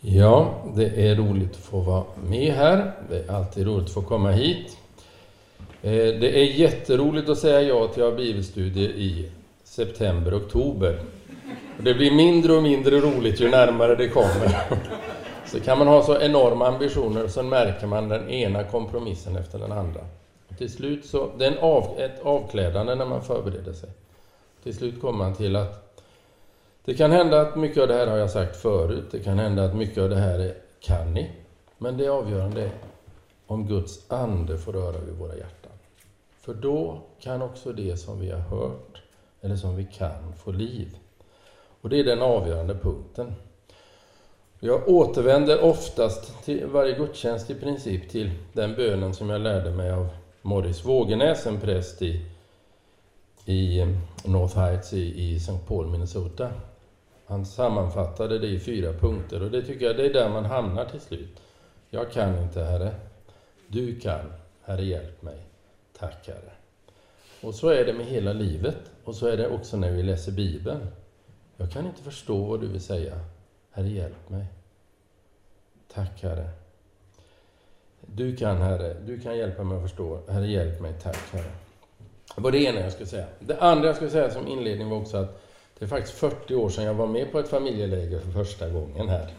Ja, det är roligt att få vara med här. Det är alltid roligt att få komma hit. Eh, det är jätteroligt att säga ja till att ha bibelstudier i september, oktober. Det blir mindre och mindre roligt ju närmare det kommer. Så kan man ha så enorma ambitioner så märker man den ena kompromissen efter den andra. Och till slut så, det är en av, ett avklädande när man förbereder sig. Till slut kommer man till att det kan hända att mycket av det här har jag sagt förut. Det kan hända att mycket av det här är, kan ni. Men det avgörande är om Guds ande får röra vid våra hjärtan. För då kan också det som vi har hört, eller som vi kan, få liv. Och det är den avgörande punkten. Jag återvänder oftast till varje gudstjänst i princip till den bönen som jag lärde mig av Morris Vågenäs, en präst i, i North Heights i, i St. Paul, Minnesota. Han sammanfattade det i fyra punkter och det tycker jag det är där man hamnar till slut. Jag kan inte, Herre. Du kan. Herre, hjälp mig. Tack, Herre. Och så är det med hela livet och så är det också när vi läser Bibeln. Jag kan inte förstå vad du vill säga. Herre, hjälp mig. Tack, Herre. Du kan, Herre. Du kan hjälpa mig att förstå. Herre, hjälp mig. Tack, Herre. Det var det ena jag skulle säga. Det andra jag skulle säga som inledning var också att det är faktiskt 40 år sedan jag var med på ett familjeläger för första gången här.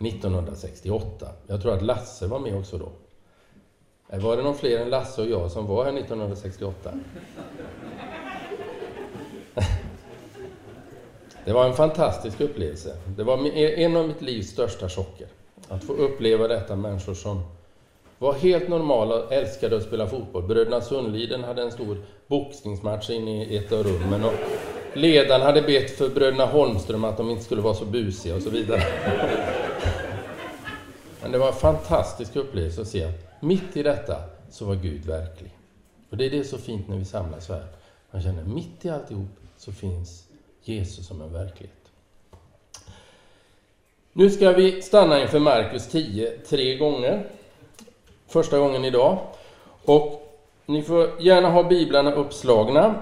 1968. Jag tror att Lasse var med också då. Äh, var det någon fler än Lasse och jag som var här 1968? Det var en fantastisk upplevelse. Det var e-, en av mitt livs största chocker. Att få uppleva detta människor som var helt normala och älskade att spela fotboll. Bröderna Sundliden hade en stor boxningsmatch inne i ett av rummen. Och ledaren hade bett för bröderna Holmström att de inte skulle vara så busiga och så vidare. Men det var en fantastisk upplevelse att se att mitt i detta så var Gud verklig. Och det är det så fint när vi samlas här. Man känner mitt i alltihop så finns Jesus som en verklighet. Nu ska vi stanna inför Markus 10 tre gånger. Första gången idag. Och ni får gärna ha biblarna uppslagna.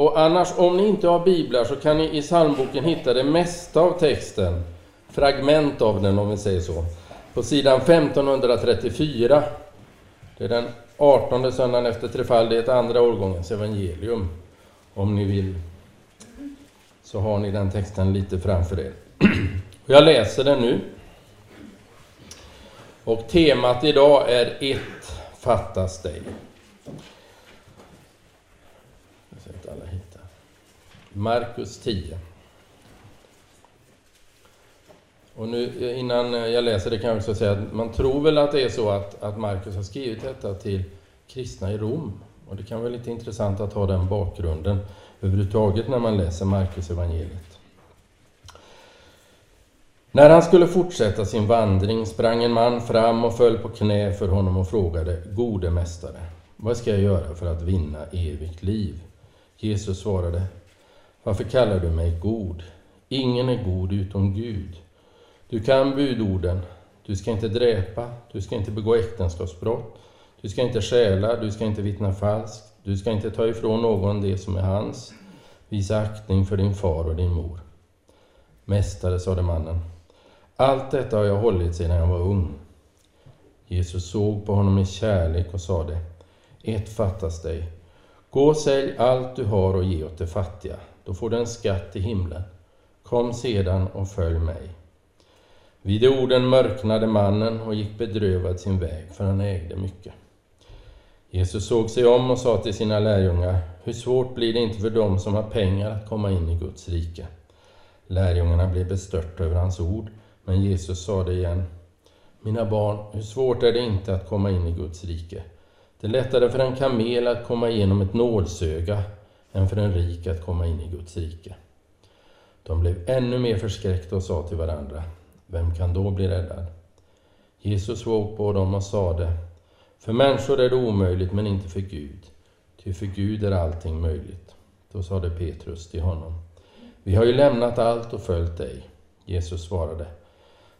Och annars, om ni inte har biblar så kan ni i psalmboken hitta det mesta av texten, fragment av den om vi säger så, på sidan 1534. Det är den 18 söndagen efter trefaldighet, andra årgångens evangelium. Om ni vill så har ni den texten lite framför er. Jag läser den nu. Och temat idag är Ett fattas dig. Markus 10. Och nu, innan jag läser det kan jag också säga att man tror väl att det är så att, att Markus har skrivit detta till kristna i Rom. Och det kan vara lite intressant att ha den bakgrunden överhuvudtaget när man läser Markus evangeliet. När han skulle fortsätta sin vandring sprang en man fram och föll på knä för honom och frågade, Gode mästare, vad ska jag göra för att vinna evigt liv? Jesus svarade, varför kallar du mig god? Ingen är god utom Gud. Du kan budorden. Du ska inte dräpa, du ska inte begå äktenskapsbrott, du ska inte stjäla, du ska inte vittna falskt, du ska inte ta ifrån någon det som är hans. Visa aktning för din far och din mor. Mästare, sade mannen, allt detta har jag hållit sedan jag var ung. Jesus såg på honom med kärlek och sade, ett fattas dig. Gå och sälj allt du har och ge åt de fattiga då får du en skatt i himlen. Kom sedan och följ mig. Vid de orden mörknade mannen och gick bedrövad sin väg, för han ägde mycket. Jesus såg sig om och sa till sina lärjungar, hur svårt blir det inte för dem som har pengar att komma in i Guds rike? Lärjungarna blev bestörta över hans ord, men Jesus sade igen, mina barn, hur svårt är det inte att komma in i Guds rike? Det är lättare för en kamel att komma igenom ett nålsöga än för en rik att komma in i Guds rike. De blev ännu mer förskräckta och sa till varandra, vem kan då bli räddad? Jesus såg på dem och sade, för människor är det omöjligt men inte för Gud, ty för Gud är allting möjligt. Då sade Petrus till honom, vi har ju lämnat allt och följt dig. Jesus svarade,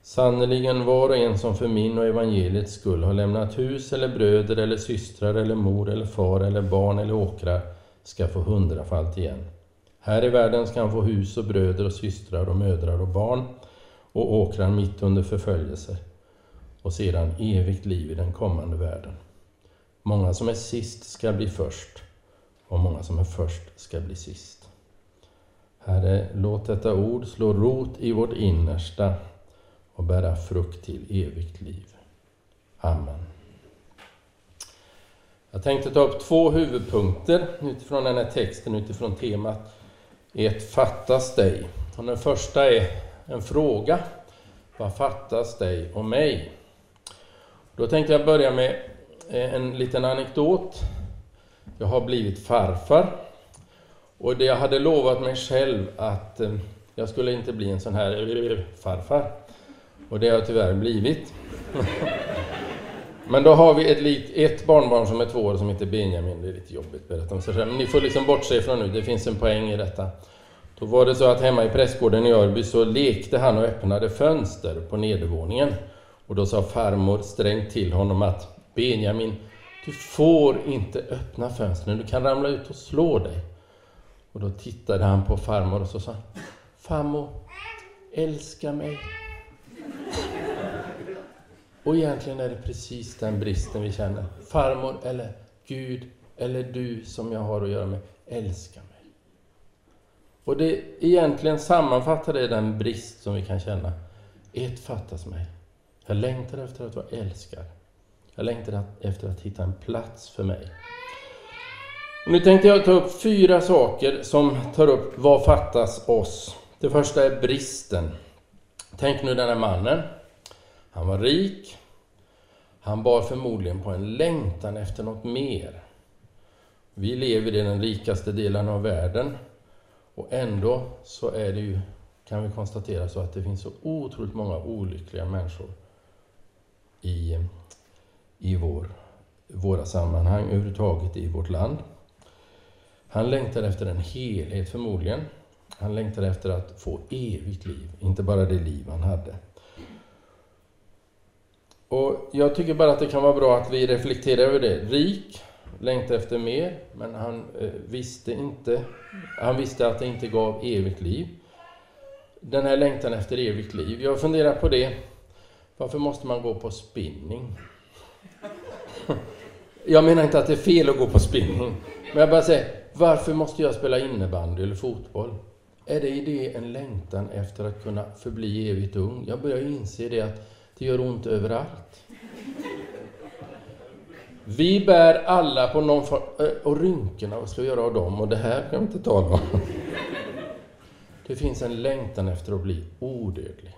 Sannerligen var och en som för min och evangeliets skull har lämnat hus eller bröder eller systrar eller mor eller far eller barn eller åkrar ska få hundrafalt igen. Här i världen ska han få hus och bröder och systrar och mödrar och barn och åkrar mitt under förföljelser och sedan evigt liv i den kommande världen. Många som är sist ska bli först och många som är först ska bli sist. Herre, låt detta ord slå rot i vårt innersta och bära frukt till evigt liv. Amen. Jag tänkte ta upp två huvudpunkter utifrån den här texten, utifrån temat Ett fattas dig. Och den första är en fråga. Vad fattas dig och mig? Då tänkte jag börja med eh, en liten anekdot. Jag har blivit farfar. Och det jag hade lovat mig själv att eh, jag skulle inte bli en sån här farfar. Och det har jag tyvärr blivit. Men då har vi ett, ett barnbarn som är två år som heter Benjamin. Det är lite jobbigt att berätta om sig själv. Men ni får liksom bortse ifrån nu, det finns en poäng i detta. Då var det så att hemma i prästgården i Örby så lekte han och öppnade fönster på nedervåningen. Och då sa farmor strängt till honom att Benjamin, du får inte öppna fönstren, du kan ramla ut och slå dig. Och då tittade han på farmor och så sa Farmor, älska mig. Och egentligen är det precis den bristen vi känner. Farmor eller Gud eller du som jag har att göra med, älska mig. Och det egentligen sammanfattar det den brist som vi kan känna. Ett fattas mig. Jag längtar efter att vara älskad. Jag längtar efter att hitta en plats för mig. Nu tänkte jag ta upp fyra saker som tar upp vad fattas oss. Det första är bristen. Tänk nu den här mannen. Han var rik. Han bar förmodligen på en längtan efter något mer. Vi lever i den rikaste delen av världen och ändå så är det ju, kan vi konstatera så att det finns så otroligt många olyckliga människor i, i vår, våra sammanhang överhuvudtaget i vårt land. Han längtar efter en helhet förmodligen. Han längtar efter att få evigt liv, inte bara det liv han hade. Och Jag tycker bara att det kan vara bra att vi reflekterar över det. Rik, längtar efter mer, men han eh, visste inte, han visste att det inte gav evigt liv. Den här längtan efter evigt liv. Jag funderar på det. Varför måste man gå på spinning? Jag menar inte att det är fel att gå på spinning, men jag bara säger, varför måste jag spela innebandy eller fotboll? Är det i det en längtan efter att kunna förbli evigt ung? Jag börjar inse det att det gör ont överallt. Vi bär alla på någon form... Eh, och rynkorna, vad ska vi göra av dem? Och det här kan vi inte tala om. Det finns en längtan efter att bli odödlig.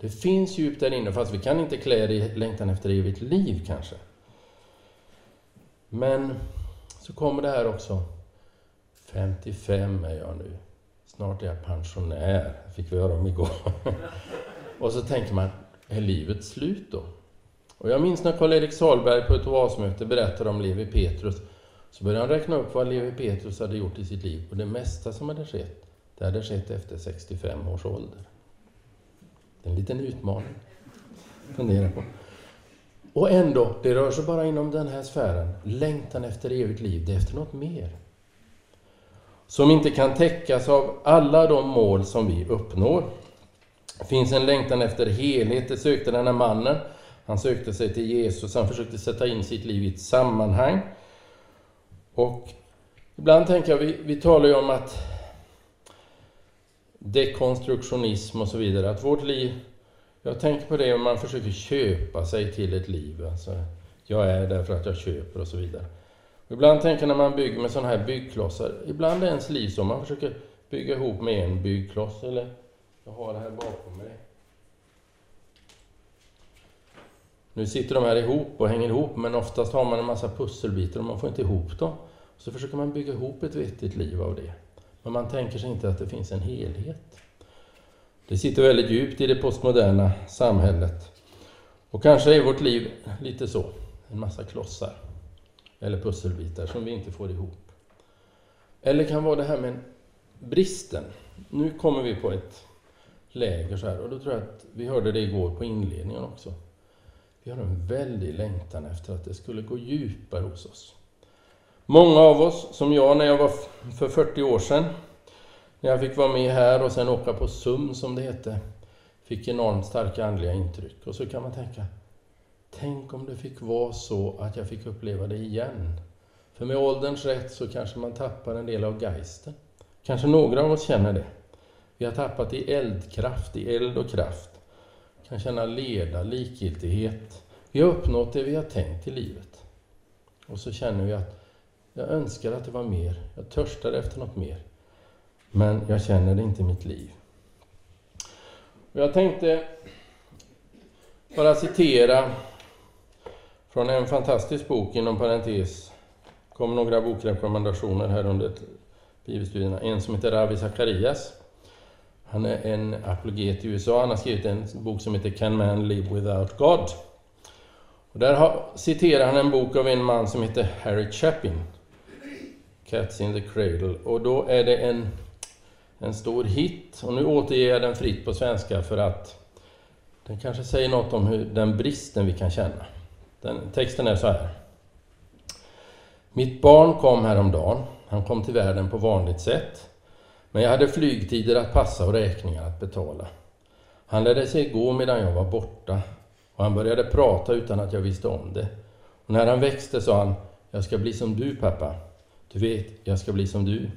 Det finns djupt där inne, fast vi kan inte klä det i längtan efter evigt liv kanske. Men så kommer det här också. 55 är jag nu. Snart är jag pensionär, fick vi höra om igår. Och så tänker man, är livet slut då? Och jag minns när Karl-Erik Salberg på ett oasmöte berättade om Levi Petrus. Så började han räkna upp vad Levi Petrus hade gjort i sitt liv. Och det mesta som hade skett, det hade skett efter 65 års ålder. Det är en liten utmaning. Fundera på. Och ändå, det rör sig bara inom den här sfären. Längtan efter evigt liv, det är efter något mer. Som inte kan täckas av alla de mål som vi uppnår. Det finns en längtan efter helhet, det sökte den här mannen. Han sökte sig till Jesus, han försökte sätta in sitt liv i ett sammanhang. Och ibland tänker jag, vi, vi talar ju om att dekonstruktionism och så vidare, att vårt liv jag tänker på det om man försöker köpa sig till ett liv. Alltså, jag är därför att jag köper och så vidare. Ibland tänker jag när man bygger med sådana här byggklossar, ibland är ens liv så man försöker bygga ihop med en byggkloss, eller jag har det här bakom mig. Nu sitter de här ihop och hänger ihop, men oftast har man en massa pusselbitar och man får inte ihop dem. Så försöker man bygga ihop ett vettigt liv av det. Men man tänker sig inte att det finns en helhet. Det sitter väldigt djupt i det postmoderna samhället. Och kanske är vårt liv lite så, en massa klossar eller pusselbitar som vi inte får ihop. Eller kan vara det här med bristen. Nu kommer vi på ett läger så här och då tror jag att vi hörde det igår på inledningen också. Vi har en väldig längtan efter att det skulle gå djupare hos oss. Många av oss, som jag när jag var för 40 år sedan, när jag fick vara med här och sen åka på SUM som det hette, fick enormt starka andliga intryck. Och så kan man tänka, tänk om det fick vara så att jag fick uppleva det igen. För med ålderns rätt så kanske man tappar en del av geisten. Kanske några av oss känner det. Vi har tappat i eldkraft, i eld och kraft. Kan känna leda, likgiltighet. Vi har uppnått det vi har tänkt i livet. Och så känner vi att jag önskar att det var mer. Jag törstar efter något mer. Men jag känner det inte i mitt liv. Och jag tänkte bara citera från en fantastisk bok inom parentes. kom några bokrekommendationer här under bibelstudierna. En som heter Ravi Zacharias. Han är en apologet i USA. Han har skrivit en bok som heter Can Man Live Without God? Och där har, citerar han en bok av en man som heter Harry Chapin. Cats in the Cradle. Och då är det en, en stor hit. Och nu återger jag den fritt på svenska för att den kanske säger något om hur, den bristen vi kan känna. Den, texten är så här. Mitt barn kom häromdagen. Han kom till världen på vanligt sätt. Men jag hade flygtider att passa och räkningar att betala. Han lärde sig gå medan jag var borta och han började prata utan att jag visste om det. Och när han växte sa han, jag ska bli som du pappa. Du vet, jag ska bli som du.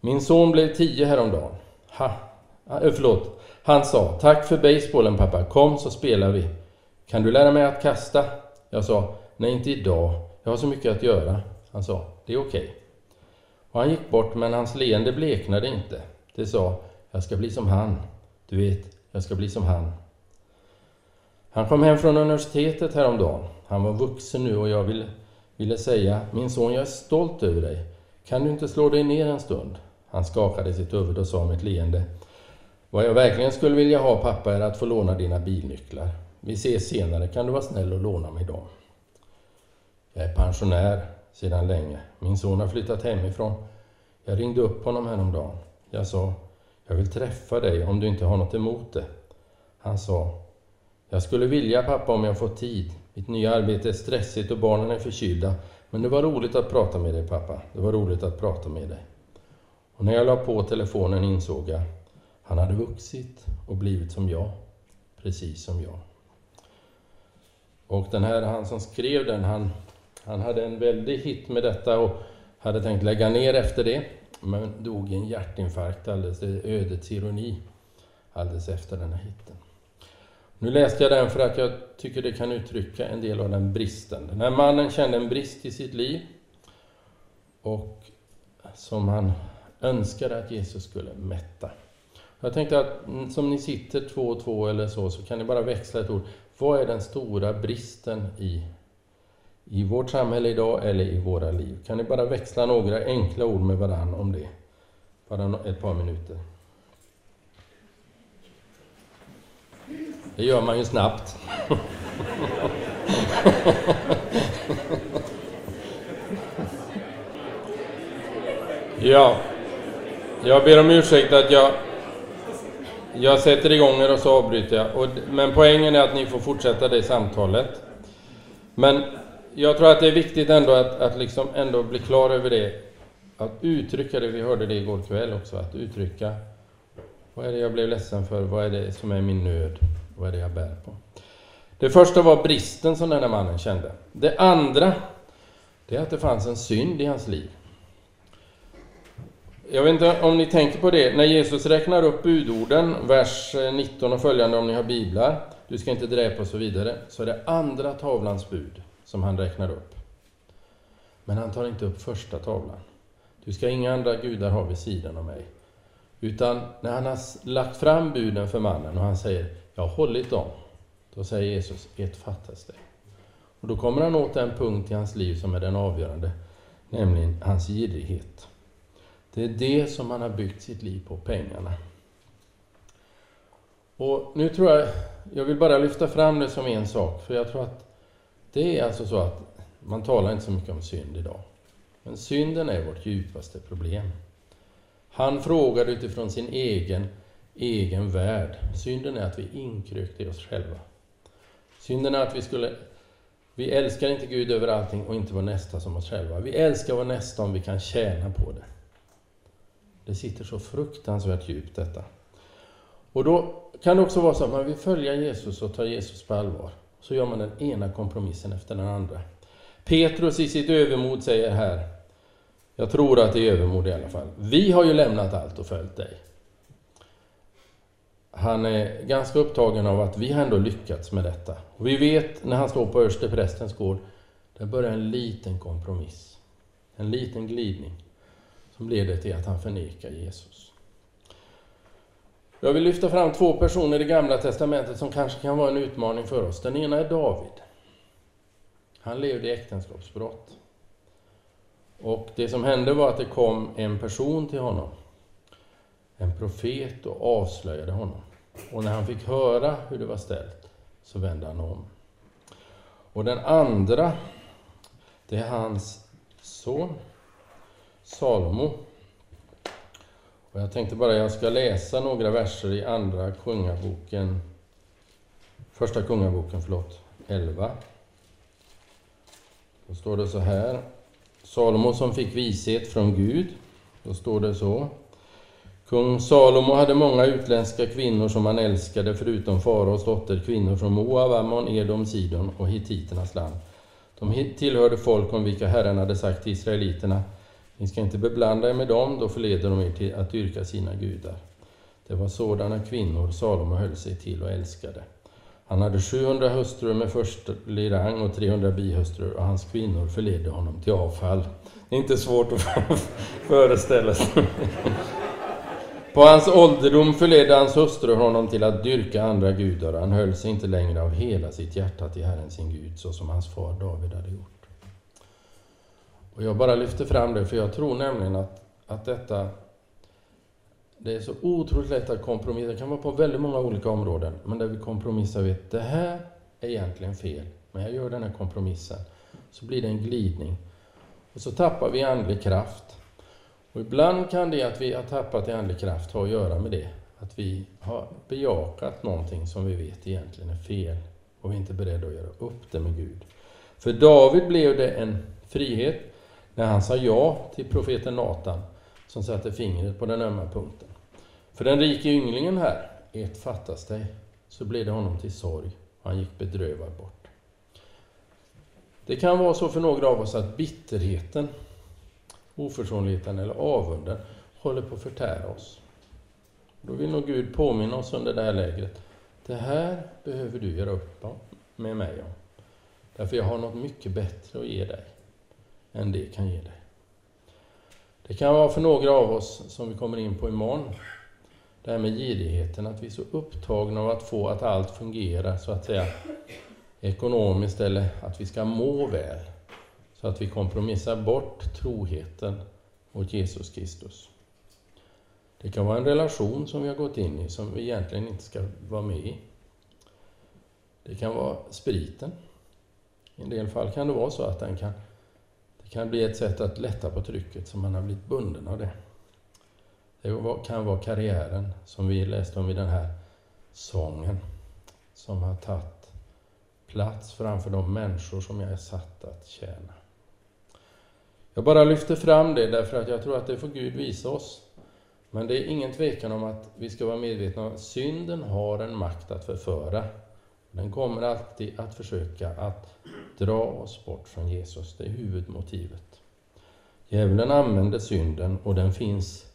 Min son blev tio häromdagen. Ha, äh, förlåt. Han sa, tack för basebollen pappa, kom så spelar vi. Kan du lära mig att kasta? Jag sa, nej inte idag, jag har så mycket att göra. Han sa, det är okej. Okay. Och han gick bort, men hans leende bleknade inte. Det sa, jag ska bli som han. Du vet, jag ska bli som han. Han kom hem från universitetet häromdagen. Han var vuxen nu och jag ville, ville säga, min son, jag är stolt över dig. Kan du inte slå dig ner en stund? Han skakade sitt huvud och sa med ett leende, vad jag verkligen skulle vilja ha pappa är att få låna dina bilnycklar. Vi ses senare, kan du vara snäll och låna mig dem? Jag är pensionär sedan länge. Min son har flyttat hemifrån. Jag ringde upp honom häromdagen. Jag sa, jag vill träffa dig om du inte har något emot det. Han sa, jag skulle vilja pappa om jag får tid. Mitt nya arbete är stressigt och barnen är förkylda. Men det var roligt att prata med dig pappa. Det var roligt att prata med dig. Och när jag la på telefonen insåg jag, han hade vuxit och blivit som jag. Precis som jag. Och den här, han som skrev den, han, han hade en väldig hit med detta och hade tänkt lägga ner efter det, men dog i en hjärtinfarkt, alldeles ödets ironi, alldeles efter den här hitten. Nu läste jag den för att jag tycker det kan uttrycka en del av den bristen. Den här mannen kände en brist i sitt liv och som han önskade att Jesus skulle mätta. Jag tänkte att mm, som ni sitter två och två eller så, så kan ni bara växla ett ord. Vad är den stora bristen i, i vårt samhälle idag eller i våra liv? Kan ni bara växla några enkla ord med varandra om det? Bara ett par minuter. Det gör man ju snabbt. ja, jag ber om ursäkt att jag, jag sätter igång er och så avbryter jag. Och, men poängen är att ni får fortsätta det samtalet. Men jag tror att det är viktigt ändå att, att liksom ändå bli klar över det. Att uttrycka det, vi hörde det igår kväll också, att uttrycka vad är det jag blev ledsen för, vad är det som är min nöd? Vad är det jag bär på? Det första var bristen som den här mannen kände. Det andra, det är att det fanns en synd i hans liv. Jag vet inte om ni tänker på det, när Jesus räknar upp budorden, vers eh, 19 och följande om ni har biblar, du ska inte dräpa och så vidare, så är det andra tavlans bud som han räknar upp. Men han tar inte upp första tavlan. Du ska inga andra gudar ha vid sidan av mig. Utan när han har lagt fram buden för mannen och han säger jag har hållit dem. Då säger Jesus, ett fattas det. Och då kommer han åt den punkt i hans liv som är den avgörande, nämligen hans girighet. Det är det som han har byggt sitt liv på, pengarna. Och nu tror jag, jag vill bara lyfta fram det som en sak, för jag tror att det är alltså så att man talar inte så mycket om synd idag. Men synden är vårt djupaste problem. Han frågade utifrån sin egen egen värld. Synden är att vi inkrökte i oss själva. Synden är att vi skulle... Vi älskar inte Gud över allting och inte vår nästa som oss själva. Vi älskar vår nästa om vi kan tjäna på det. Det sitter så fruktansvärt djupt detta. Och då kan det också vara så att man vill följa Jesus och ta Jesus på allvar. Så gör man den ena kompromissen efter den andra. Petrus i sitt övermod säger här, jag tror att det är övermod i alla fall. Vi har ju lämnat allt och följt dig. Han är ganska upptagen av att vi har ändå lyckats med detta. Och vi vet när han står på översteprästens gård, där börjar en liten kompromiss. En liten glidning som leder till att han förnekar Jesus. Jag vill lyfta fram två personer i Gamla Testamentet som kanske kan vara en utmaning för oss. Den ena är David. Han levde i äktenskapsbrott. Och det som hände var att det kom en person till honom, en profet, och avslöjade honom. Och när han fick höra hur det var ställt så vände han om. Och den andra, det är hans son Salomo. Och jag tänkte bara jag ska läsa några verser i Andra Kungaboken, Första Kungaboken, förlåt, 11. Då står det så här. Salomo som fick vishet från Gud. Då står det så. Kung Salomo hade många utländska kvinnor som han älskade, förutom faraos dotter, kvinnor från Moab, Ammon, Edom, Sidon och hittiternas land. De tillhörde folk om vilka Herren hade sagt till israeliterna, ni ska inte beblanda er med dem, då förleder de er till att dyrka sina gudar. Det var sådana kvinnor Salomo höll sig till och älskade. Han hade 700 hustrur med förstlig rang och 300 bihustrur och hans kvinnor förledde honom till avfall. Det är inte svårt att föreställa sig. På hans ålderdom förledde hans hustru honom till att dyrka andra gudar och han höll sig inte längre av hela sitt hjärta till Herren sin Gud, så som hans far David hade gjort. Och jag bara lyfter fram det, för jag tror nämligen att, att detta det är så otroligt lätt att kompromissa. Det kan vara på väldigt många olika områden, men där vi kompromissar vet det här är egentligen fel, men jag gör den här kompromissen. Så blir det en glidning. Och så tappar vi andlig kraft. Och ibland kan det att vi har tappat i andlig kraft ha att göra med det. Att vi har bejakat någonting som vi vet egentligen är fel och vi är inte beredda att göra upp det med Gud. För David blev det en frihet när han sa ja till profeten Natan som satte fingret på den ömma punkten. För den rike ynglingen här, ett fattas dig, så blev det honom till sorg och han gick bedrövad bort. Det kan vara så för några av oss att bitterheten oförsonligheten eller avunden håller på att förtära oss. Då vill nog Gud påminna oss under det här lägret. Det här behöver du göra upp med mig om. Därför jag har något mycket bättre att ge dig än det kan ge dig. Det kan vara för några av oss, som vi kommer in på imorgon, det här med girigheten, att vi är så upptagna av att få att allt fungerar, så att säga, ekonomiskt eller att vi ska må väl. Så att vi kompromissar bort troheten mot Jesus Kristus. Det kan vara en relation som vi har gått in i som vi egentligen inte ska vara med i. Det kan vara spriten. I en del fall kan det vara så att den kan, kan bli ett sätt att lätta på trycket som man har blivit bunden av det. Det kan vara karriären som vi läste om i den här sången som har tagit plats framför de människor som jag är satt att tjäna. Jag bara lyfter fram det därför att jag tror att det får Gud visa oss. Men det är ingen tvekan om att vi ska vara medvetna om att synden har en makt att förföra. Den kommer alltid att försöka att dra oss bort från Jesus. Det är huvudmotivet. Djävulen använder synden och den finns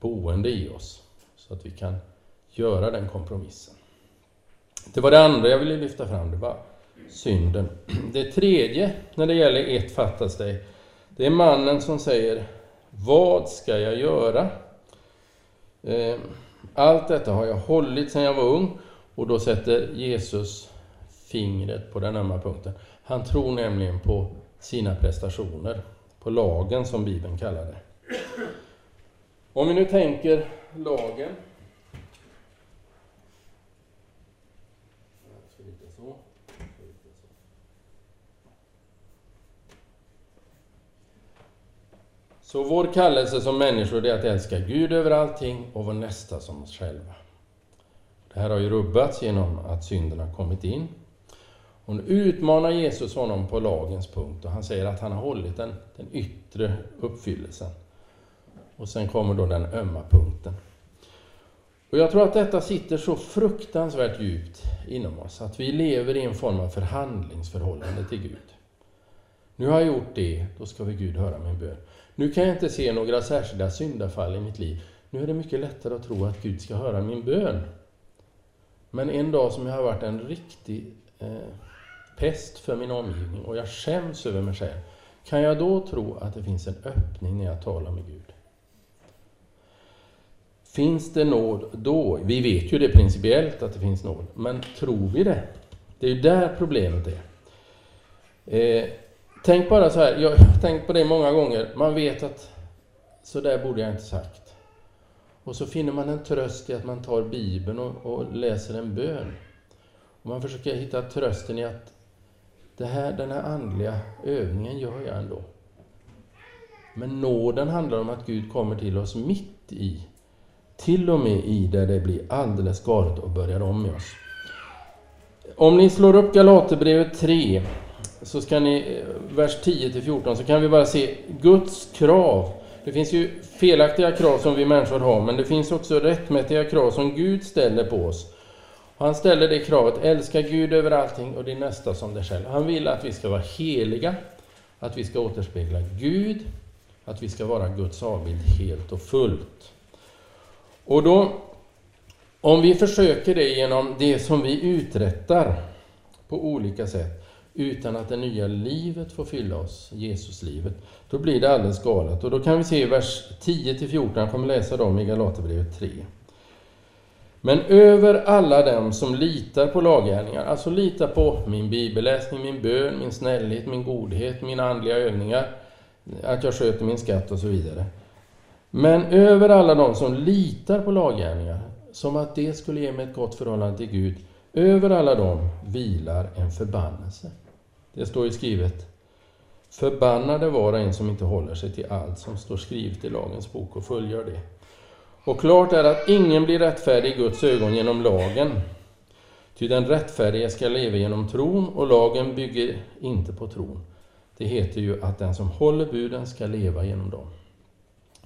boende i oss så att vi kan göra den kompromissen. Det var det andra jag ville lyfta fram, det var synden. Det tredje när det gäller ett fattas dig, det är mannen som säger Vad ska jag göra? Eh, allt detta har jag hållit sedan jag var ung och då sätter Jesus fingret på den ömma punkten. Han tror nämligen på sina prestationer, på lagen som Bibeln kallar det. Om vi nu tänker lagen Så vår kallelse som människor är att älska Gud över allting och vår nästa som oss själva. Det här har ju rubbats genom att synderna kommit in. Och nu utmanar Jesus honom på lagens punkt och han säger att han har hållit den, den yttre uppfyllelsen. Och sen kommer då den ömma punkten. Och jag tror att detta sitter så fruktansvärt djupt inom oss, att vi lever i en form av förhandlingsförhållande till Gud. Nu har jag gjort det, då ska vi Gud höra min bön. Nu kan jag inte se några särskilda syndafall i mitt liv. Nu är det mycket lättare att tro att Gud ska höra min bön. Men en dag som jag har varit en riktig eh, pest för min omgivning och jag skäms över mig själv, kan jag då tro att det finns en öppning när jag talar med Gud? Finns det nåd då? Vi vet ju det principiellt att det finns nåd, men tror vi det? Det är ju där problemet är. Eh, tänk bara så här, jag har tänkt på det många gånger, man vet att så där borde jag inte sagt. Och så finner man en tröst i att man tar Bibeln och, och läser en bön. Och man försöker hitta trösten i att det här, den här andliga övningen gör jag ändå. Men nåden handlar om att Gud kommer till oss mitt i till och med i där det blir alldeles galet och börjar om med oss. Om ni slår upp Galaterbrevet 3, så ska ni, eh, vers 10-14, så kan vi bara se Guds krav. Det finns ju felaktiga krav som vi människor har, men det finns också rättmätiga krav som Gud ställer på oss. Han ställer det kravet, älska Gud över allting och din nästa som dig själv. Han vill att vi ska vara heliga, att vi ska återspegla Gud, att vi ska vara Guds avbild helt och fullt. Och då, om vi försöker det genom det som vi uträttar på olika sätt, utan att det nya livet får fylla oss, Jesuslivet, då blir det alldeles galet. Och då kan vi se i vers 10-14, jag kommer läsa dem i Galaterbrevet 3. Men över alla dem som litar på laggärningar, alltså litar på min bibelläsning, min bön, min snällhet, min godhet, mina andliga övningar, att jag sköter min skatt och så vidare. Men över alla dem som litar på laggärningar, som att det skulle ge mig ett gott förhållande till Gud, över alla dem vilar en förbannelse. Det står ju skrivet Förbannade var och en som inte håller sig till allt som står skrivet i lagens bok och fullgör det. Och klart är att ingen blir rättfärdig i Guds ögon genom lagen. Ty den rättfärdige ska leva genom tron och lagen bygger inte på tron. Det heter ju att den som håller buden ska leva genom dem.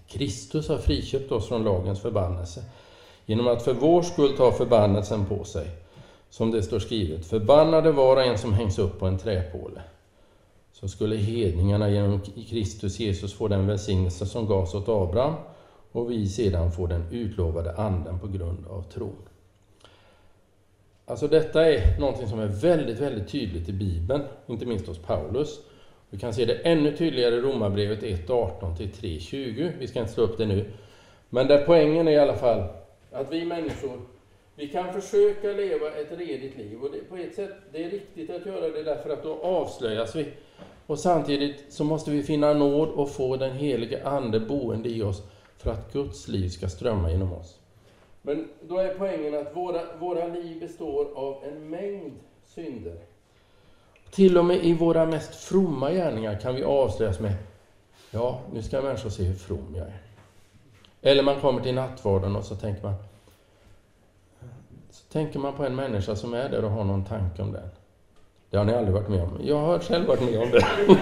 Kristus har friköpt oss från lagens förbannelse genom att för vår skull ta förbannelsen på sig. Som det står skrivet, förbannade var och en som hängs upp på en träpåle. Så skulle hedningarna genom Kristus Jesus få den välsignelse som gavs åt Abraham och vi sedan får den utlovade anden på grund av tron. Alltså detta är någonting som är väldigt, väldigt tydligt i Bibeln, inte minst hos Paulus. Vi kan se det ännu tydligare i Romarbrevet 1.18 till 3.20. Vi ska inte slå upp det nu. Men där poängen är i alla fall att vi människor, vi kan försöka leva ett redigt liv. Och det, på ett sätt, det är riktigt att göra det därför att då avslöjas vi. Och samtidigt så måste vi finna nåd och få den helige Ande boende i oss för att Guds liv ska strömma genom oss. Men då är poängen att våra, våra liv består av en mängd synder. Till och med i våra mest fromma gärningar kan vi avslöjas med Ja, nu ska människor se hur from jag är. Eller man kommer till nattvarden och så tänker man tänker man på en människa som är där och har någon tanke om den. Det har ni aldrig varit med om. Jag har själv varit med om det.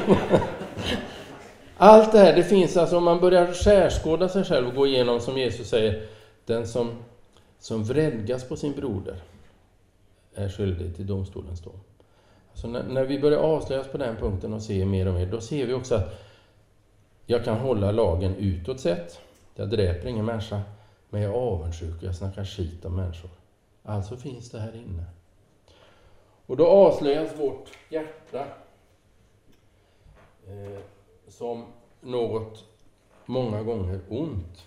Allt det här, det finns alltså, om man börjar skärskåda sig själv och gå igenom som Jesus säger, den som, som vredgas på sin broder är skyldig till domstolens dom. Så när, när, vi börjar avslöjas på den punkten och se mer och mer, då ser vi också att jag kan hålla lagen utåt sett. Jag dräper ingen människa, men jag är avundsjuk och jag snackar skit om människor. Alltså finns det här inne. Och då avslöjas vårt hjärta eh, som något många gånger ont.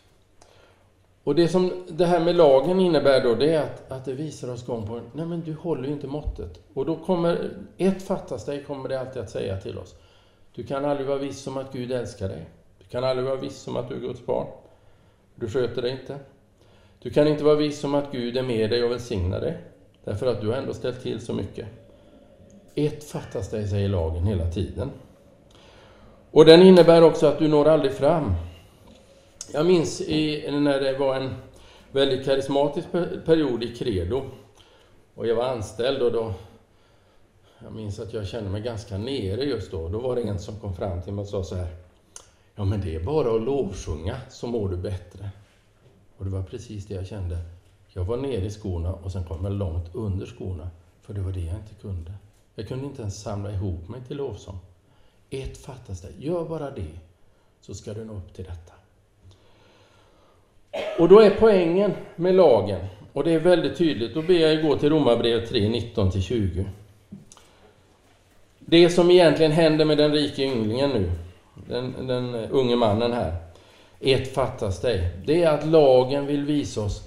Och det som det här med lagen innebär då, det är att, att det visar oss gång på gång. nej men du håller ju inte måttet. Och då kommer, ett fattas dig, kommer det alltid att säga till oss. Du kan aldrig vara viss om att Gud älskar dig. Du kan aldrig vara viss om att du är Guds barn. Du sköter dig inte. Du kan inte vara viss om att Gud är med dig och välsignar dig. Därför att du har ändå ställt till så mycket. Ett fattas dig, säger lagen hela tiden. Och den innebär också att du når aldrig fram. Jag minns i, när det var en väldigt karismatisk period i Credo och jag var anställd och då jag minns att jag kände mig ganska nere just då. Då var det en som kom fram till mig och sa så här. Ja, men det är bara att lovsjunga så mår du bättre. Och det var precis det jag kände. Jag var nere i skorna och sen kom jag långt under skorna, för det var det jag inte kunde. Jag kunde inte ens samla ihop mig till lovsång. Ett fattas det. Gör bara det, så ska du nå upp till detta. Och då är poängen med lagen, och det är väldigt tydligt, då ber jag er gå till Romarbrevet 3, 19-20. Det som egentligen händer med den rike ynglingen nu, den, den unge mannen här, ett fattas dig. Det är att lagen vill visa oss,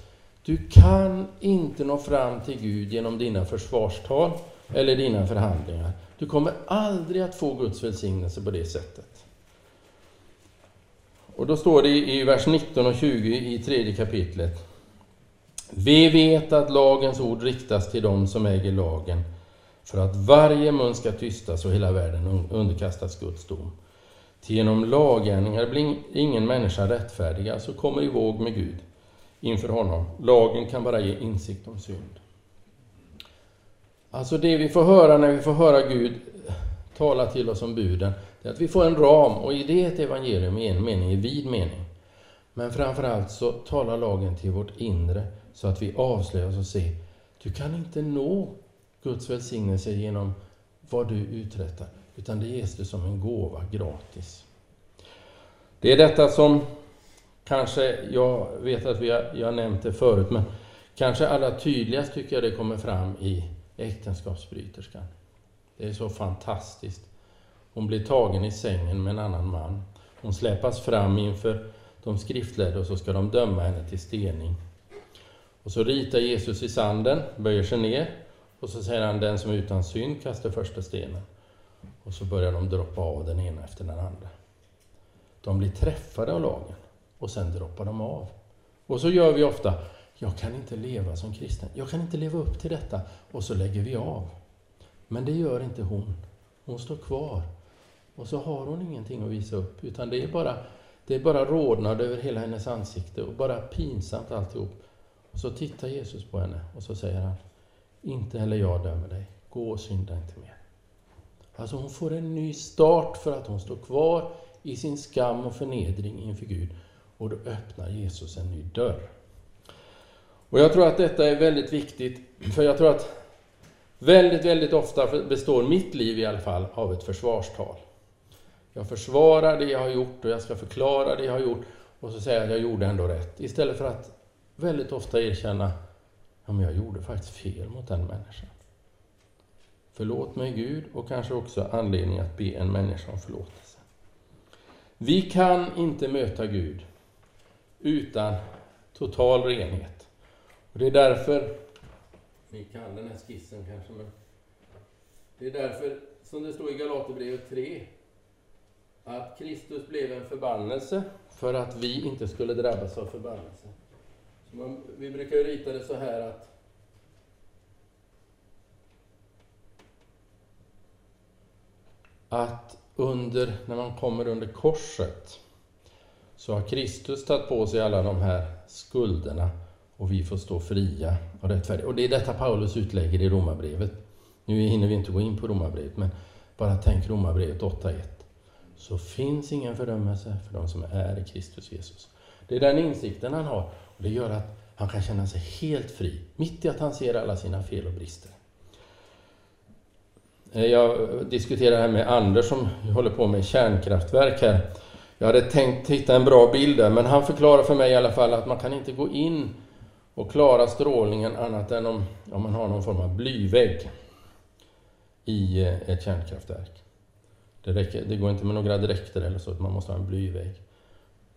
du kan inte nå fram till Gud genom dina försvarstal eller dina förhandlingar. Du kommer aldrig att få Guds välsignelse på det sättet. Och då står det i vers 19 och 20 i tredje kapitlet. Vi vet att lagens ord riktas till dem som äger lagen, för att varje mun ska tystas och hela världen underkastas Guds dom. Till genom laggärningar blir ingen människa rättfärdig, alltså kommer i våg med Gud inför honom. Lagen kan bara ge insikt om synd. Alltså det vi får höra när vi får höra Gud eh, tala till oss om buden, det är att vi får en ram och i det är ett evangelium i en mening, i vid mening. Men framförallt så talar lagen till vårt inre så att vi avslöjar oss och ser, du kan inte nå Guds välsignelse genom vad du uträttar, utan det ges du som en gåva gratis. Det är detta som kanske, jag vet att vi har, jag har nämnt det förut, men kanske allra tydligast tycker jag det kommer fram i äktenskapsbryterskan. Det är så fantastiskt. Hon blir tagen i sängen med en annan man. Hon släpas fram inför de skriftlärda och så ska de döma henne till stening. Och så ritar Jesus i sanden, böjer sig ner och så säger han den som är utan synd kastar första stenen. Och så börjar de droppa av den ena efter den andra. De blir träffade av lagen och sen droppar de av. Och så gör vi ofta, jag kan inte leva som kristen, jag kan inte leva upp till detta, och så lägger vi av. Men det gör inte hon. Hon står kvar. Och så har hon ingenting att visa upp, utan det är bara, det är bara rodnad över hela hennes ansikte och bara pinsamt alltihop. Och så tittar Jesus på henne och så säger han, inte heller jag dömer dig, gå och synda inte mer. Alltså hon får en ny start för att hon står kvar i sin skam och förnedring inför Gud. Och då öppnar Jesus en ny dörr. Och jag tror att detta är väldigt viktigt, för jag tror att väldigt, väldigt ofta består mitt liv i alla fall av ett försvarstal. Jag försvarar det jag har gjort och jag ska förklara det jag har gjort och så säger jag att jag gjorde ändå rätt. Istället för att väldigt ofta erkänna, ja men jag gjorde faktiskt fel mot den människan. Förlåt mig Gud och kanske också anledning att be en människa om förlåtelse. Vi kan inte möta Gud utan total renhet. Och det är därför, ni kan den här skissen kanske, men det är därför som det står i Galaterbrevet 3 att Kristus blev en förbannelse för att vi inte skulle drabbas av förbannelse. Man, vi brukar ju rita det så här att att under, när man kommer under korset så har Kristus tagit på sig alla de här skulderna och vi får stå fria och rättfärdiga. Och det är detta Paulus utlägger i Romarbrevet. Nu hinner vi inte gå in på Romarbrevet, men bara tänk Romarbrevet 8.1. Så finns ingen fördömelse för de som är i Kristus Jesus. Det är den insikten han har och det gör att han kan känna sig helt fri, mitt i att han ser alla sina fel och brister. Eh, jag diskuterar här med Anders som håller på med kärnkraftverk här. Jag hade tänkt hitta en bra bild där, men han förklarar för mig i alla fall att man kan inte gå in och klara strålningen annat än om, om man har någon form av blyvägg i eh, ett kärnkraftverk. Det, räcker, det går inte med några dräkter eller så, man måste ha en blyvägg.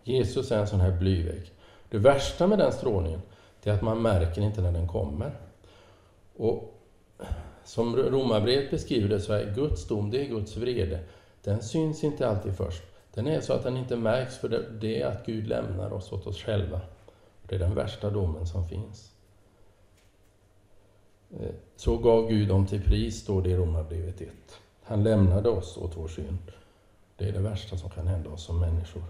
Jesus är en sån här blyvägg. Det värsta med den strålningen, det är att man märker inte när den kommer. Och som Romarbrevet beskriver det så är Guds dom, det är Guds vrede. Den syns inte alltid först. Den är så att den inte märks, för det är att Gud lämnar oss åt oss själva. Det är den värsta domen som finns. Eh, så gav Gud dem till pris, står det i Romarbrevet 1. Han lämnade oss åt vår synd. Det är det värsta som kan hända oss som människor.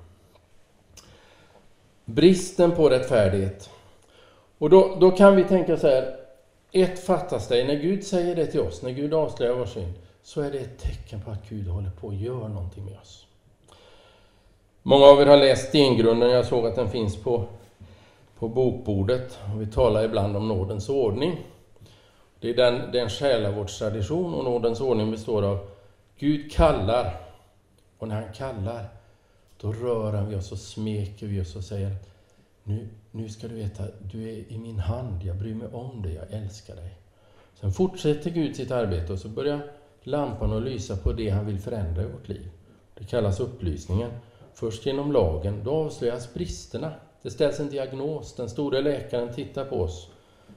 Bristen på rättfärdighet. Och då, då kan vi tänka så här, ett fattas dig, när Gud säger det till oss, när Gud avslöjar vår synd, så är det ett tecken på att Gud håller på att göra någonting med oss. Många av er har läst Stengrunden, jag såg att den finns på, på bokbordet. Och vi talar ibland om nådens ordning. Det är, den, den en själavårdstradition och nådens ordning består av Gud kallar och när han kallar då rör han vid oss och smeker vi oss och säger nu, nu ska du veta, du är i min hand, jag bryr mig om dig, jag älskar dig. Sen fortsätter Gud sitt arbete och så börjar lampan att lysa på det han vill förändra i vårt liv. Det kallas upplysningen. Först genom lagen, då avslöjas bristerna. Det ställs en diagnos, den store läkaren tittar på oss.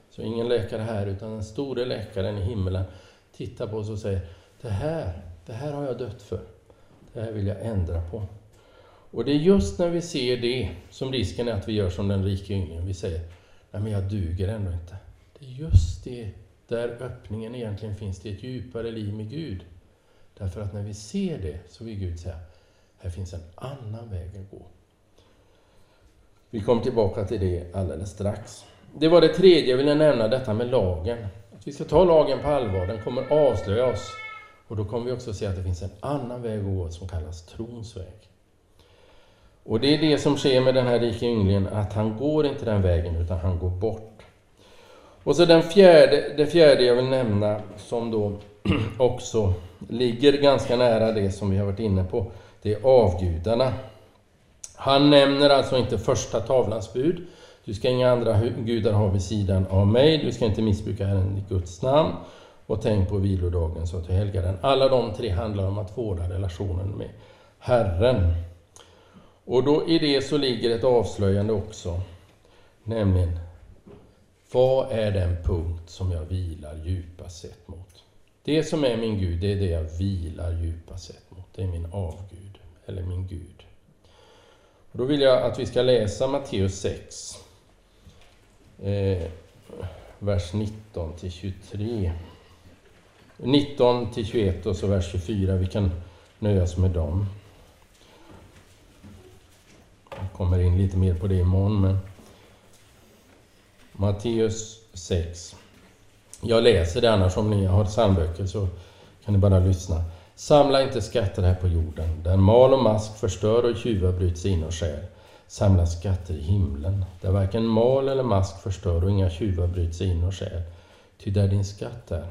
Så ingen läkare här, utan den store läkaren i himmelen tittar på oss och säger Det här, det här har jag dött för. Det här vill jag ändra på. Och det är just när vi ser det som risken är att vi gör som den rike ynglingen. Vi säger, nej men jag duger ändå inte. Det är just det där öppningen egentligen finns till ett djupare liv med Gud. Därför att när vi ser det så vill Gud säga, här finns en annan väg att gå. Vi kommer tillbaka till det alldeles strax. Det var det tredje jag ville nämna, detta med lagen. Att vi ska ta lagen på allvar, den kommer avslöja oss. Och då kommer vi också se att det finns en annan väg att gå som kallas trons väg. Och det är det som sker med den här rike ynglingen, att han går inte den vägen utan han går bort. Och så den fjärde, det fjärde jag vill nämna som då också ligger ganska nära det som vi har varit inne på, det är avgudarna. Han nämner alltså inte första tavlans bud. Du ska inga andra gudar ha vid sidan av mig, du ska inte missbruka Herren i Guds namn och tänk på vilodagen så att du helgar den. Alla de tre handlar om att vårda relationen med Herren. Och då i det så ligger ett avslöjande också, nämligen vad är den punkt som jag vilar djupast sett mot? Det som är min Gud, det är det jag vilar djupast sett mot. Det är min avgud, eller min Gud. Och då vill jag att vi ska läsa Matteus 6, eh, vers 19 till 23. 19 till 21 och så vers 24. Vi kan nöja oss med dem. Jag kommer in lite mer på det imorgon, men Matteus 6. Jag läser det annars, om ni har psalmböcker så kan ni bara lyssna. Samla inte skatter här på jorden, där mal och mask förstör och tjuvar bryts in och skär. Samla skatter i himlen, där varken mal eller mask förstör och inga tjuvar bryts in och skär. Ty där din skatt är,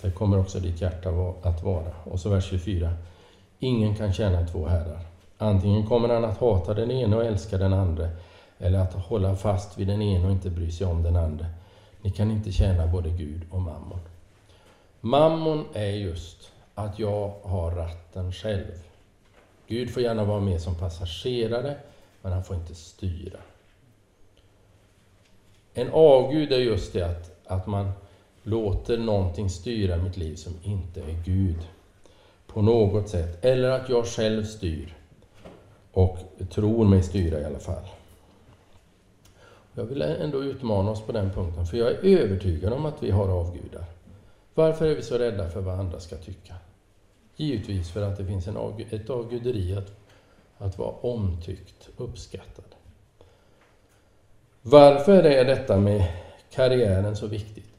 där kommer också ditt hjärta att vara. Och så vers 24. Ingen kan tjäna två herrar. Antingen kommer han att hata den ene och älska den andra, eller att hålla fast vid den ene och inte bry sig om den andra. Ni kan inte tjäna både Gud och mammon. Mammon är just att jag har ratten själv. Gud får gärna vara med som passagerare, men han får inte styra. En avgud är just det att, att man låter någonting styra mitt liv som inte är Gud på något sätt. Eller att jag själv styr och tror mig styra i alla fall. Jag vill ändå utmana oss på den punkten, för jag är övertygad om att vi har avgudar. Varför är vi så rädda för vad andra ska tycka? Givetvis för att det finns en avg ett avguderi att, att vara omtyckt, uppskattad. Varför är detta med karriären så viktigt?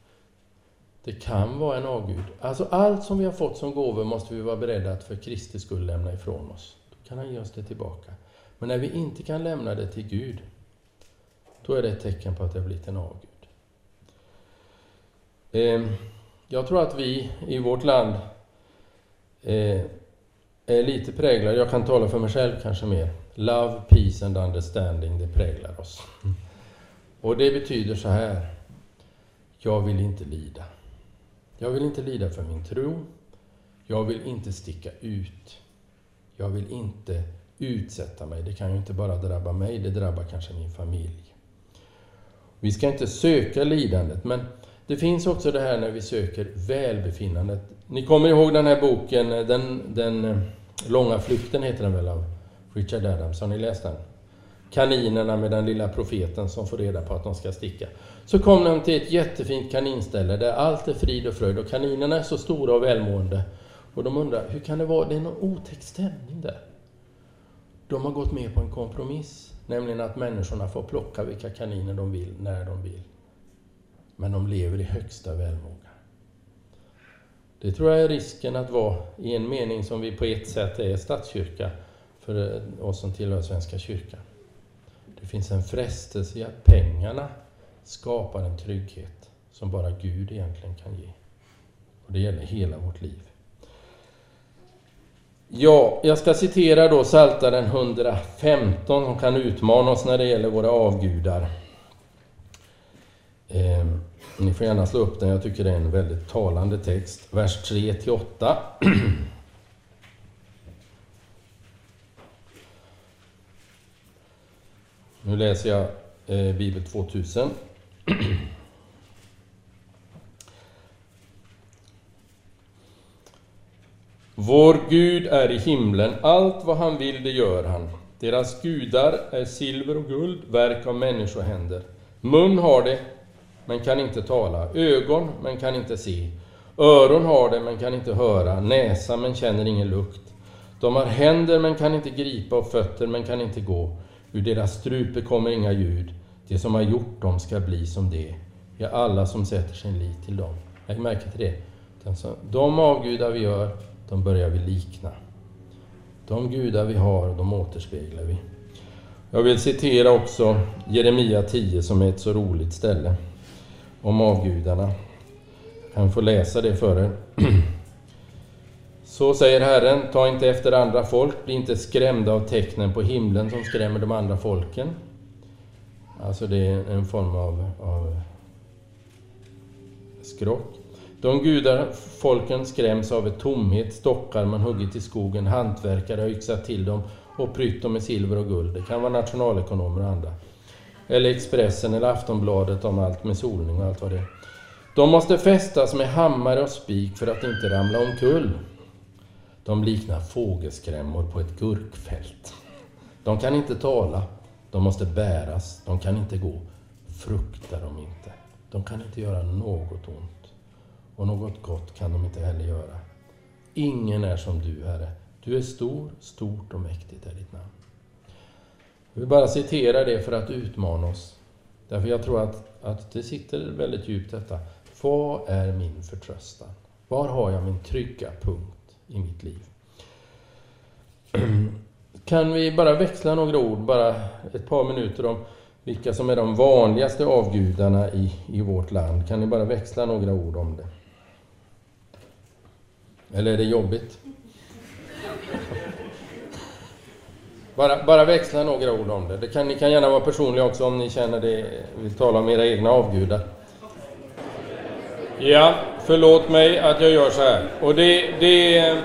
Det kan vara en avgud. Alltså allt som vi har fått som gåvor måste vi vara beredda att för Kristi skull lämna ifrån oss. Kan han ge oss det tillbaka. Men när vi inte kan lämna det till Gud, då är det ett tecken på att det har blivit en avgud. Ehm, jag tror att vi i vårt land eh, är lite präglade, jag kan tala för mig själv kanske mer. Love, peace and understanding, det präglar oss. Och det betyder så här. Jag vill inte lida. Jag vill inte lida för min tro. Jag vill inte sticka ut. Jag vill inte utsätta mig. Det kan ju inte bara drabba mig, det drabbar kanske min familj. Vi ska inte söka lidandet, men det finns också det här när vi söker välbefinnandet. Ni kommer ihåg den här boken, den, den eh, långa flykten heter den väl av Richard Adams, har ni läst den? Kaninerna med den lilla profeten som får reda på att de ska sticka. Så kom de till ett jättefint kaninställe där allt är frid och fröjd och kaninerna är så stora och välmående. Och de undrar, hur kan det vara, det är någon otäck stämning där. De har gått med på en kompromiss, nämligen att människorna får plocka vilka kaniner de vill, när de vill. Men de lever i högsta välmåga. Det tror jag är risken att vara i en mening som vi på ett sätt är statskyrka för oss som tillhör Svenska kyrkan. Det finns en frestelse i att pengarna skapar en trygghet som bara Gud egentligen kan ge. Och det gäller hela vårt liv. Ja, jag ska citera då Psaltaren 115 som kan utmana oss när det gäller våra avgudar. Eh, ni får gärna slå upp den, jag tycker det är en väldigt talande text. Vers 3 till 8. Nu läser jag eh, Bibel 2000. Vår Gud är i himlen, allt vad han vill det gör han. Deras gudar är silver och guld, verk av människohänder. Mun har det, men kan inte tala, ögon, men kan inte se. Öron har det, men kan inte höra, näsa, men känner ingen lukt. De har händer, men kan inte gripa, och fötter, men kan inte gå. Ur deras strupe kommer inga ljud. Det som har gjort dem ska bli som det. Ja, alla som sätter sin lit till dem. Lägg märke till det. De avgudar vi gör, de börjar vi likna. De gudar vi har, de återspeglar vi. Jag vill citera också Jeremia 10 som är ett så roligt ställe om avgudarna. Jag kan få läsa det för er. Så säger Herren, ta inte efter andra folk, bli inte skrämda av tecknen på himlen som skrämmer de andra folken. Alltså det är en form av, av skrock. De gudar folken skräms av ett tomhet, stockar man huggit i skogen, hantverkare har yxat till dem och prytt dem med silver och guld. Det kan vara nationalekonomer och andra. Eller Expressen eller Aftonbladet om allt med solning och allt vad det är. De måste fästas med hammare och spik för att inte ramla omkull. De liknar fågelskrämmor på ett gurkfält. De kan inte tala, de måste bäras, de kan inte gå. Frukta dem inte. De kan inte göra något ont. Och något gott kan de inte heller göra. Ingen är som du, Herre. Du är stor, stort och mäktigt är ditt namn. Jag vill bara citera det för att utmana oss. Därför jag tror att, att det sitter väldigt djupt detta. Vad är min förtröstan? Var har jag min trygga punkt i mitt liv? Kan vi bara växla några ord, bara ett par minuter om vilka som är de vanligaste avgudarna i, i vårt land? Kan ni bara växla några ord om det? Eller är det jobbigt? Bara, bara växla några ord om det. det kan, ni kan gärna vara personliga också om ni känner det, vill tala om era egna avgudar. Ja, förlåt mig att jag gör så här. Och det, det,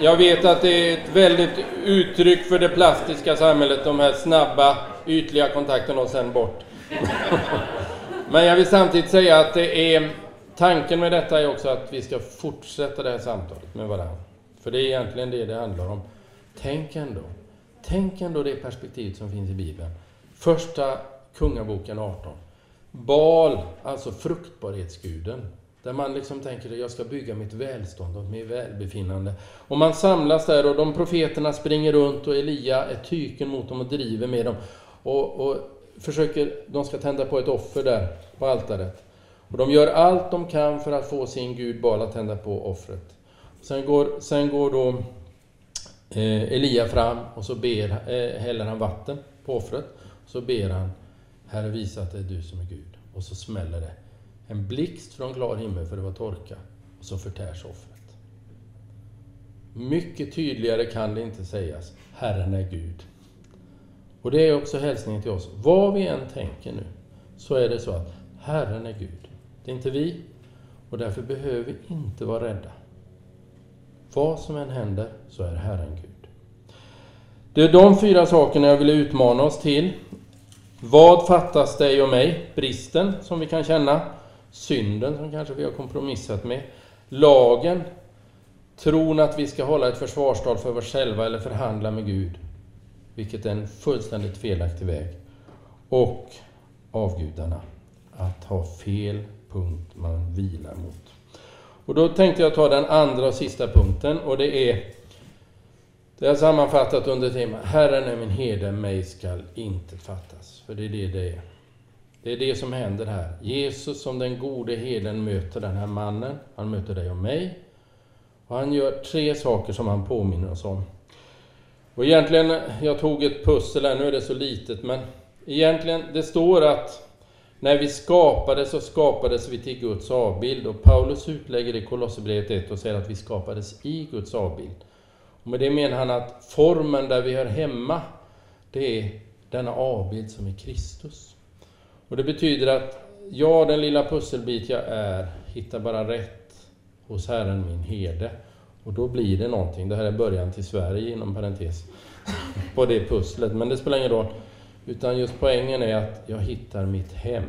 jag vet att det är ett väldigt uttryck för det plastiska samhället, de här snabba, ytliga kontakterna och sen bort. Men jag vill samtidigt säga att det är tanken med detta är också att vi ska fortsätta det här samtalet med varandra. För det är egentligen det det handlar om. Tänk ändå, tänk ändå det perspektivet som finns i Bibeln. Första Kungaboken 18. Bal, alltså fruktbarhetsguden. Där man liksom tänker att jag ska bygga mitt välstånd och mitt välbefinnande. Och man samlas där och de profeterna springer runt och Elia är tyken mot dem och driver med dem. Och, och försöker, de ska tända på ett offer där på altaret. Och de gör allt de kan för att få sin Gud bara att tända på offret. Sen går, sen går då eh, Elia fram och så ber, eh, häller han vatten på offret. Så ber han Herre visa att det är du som är Gud. Och så smäller det. En blixt från klar himmel för det var torka. Och så förtärs offret. Mycket tydligare kan det inte sägas. Herren är Gud. Och det är också hälsningen till oss. Vad vi än tänker nu, så är det så att Herren är Gud. Det är inte vi. Och därför behöver vi inte vara rädda. Vad som än händer, så är Herren Gud. Det är de fyra sakerna jag vill utmana oss till. Vad fattas dig och mig? Bristen som vi kan känna synden som kanske vi har kompromissat med, lagen, tron att vi ska hålla ett försvarstal för oss själva eller förhandla med Gud, vilket är en fullständigt felaktig väg, och avgudarna, att ha fel punkt man vilar mot. Och då tänkte jag ta den andra och sista punkten och det är det är sammanfattat under temat Herren är min herde, mig skall inte fattas. För det är det det är. Det är det som händer här. Jesus som den gode heden möter den här mannen. Han möter dig och mig. Och han gör tre saker som han påminner oss om. Och egentligen, jag tog ett pussel här, nu är det så litet, men Egentligen, det står att när vi skapades så skapades vi till Guds avbild. Och Paulus utlägger det i Kolosserbrevet 1 och säger att vi skapades i Guds avbild. Och med det menar han att formen där vi hör hemma, det är denna avbild som är Kristus. Och det betyder att jag, den lilla pusselbit jag är, hittar bara rätt hos Herren min herde. Och då blir det någonting. Det här är början till Sverige inom parentes på det pusslet, men det spelar ingen roll. Utan just poängen är att jag hittar mitt hem.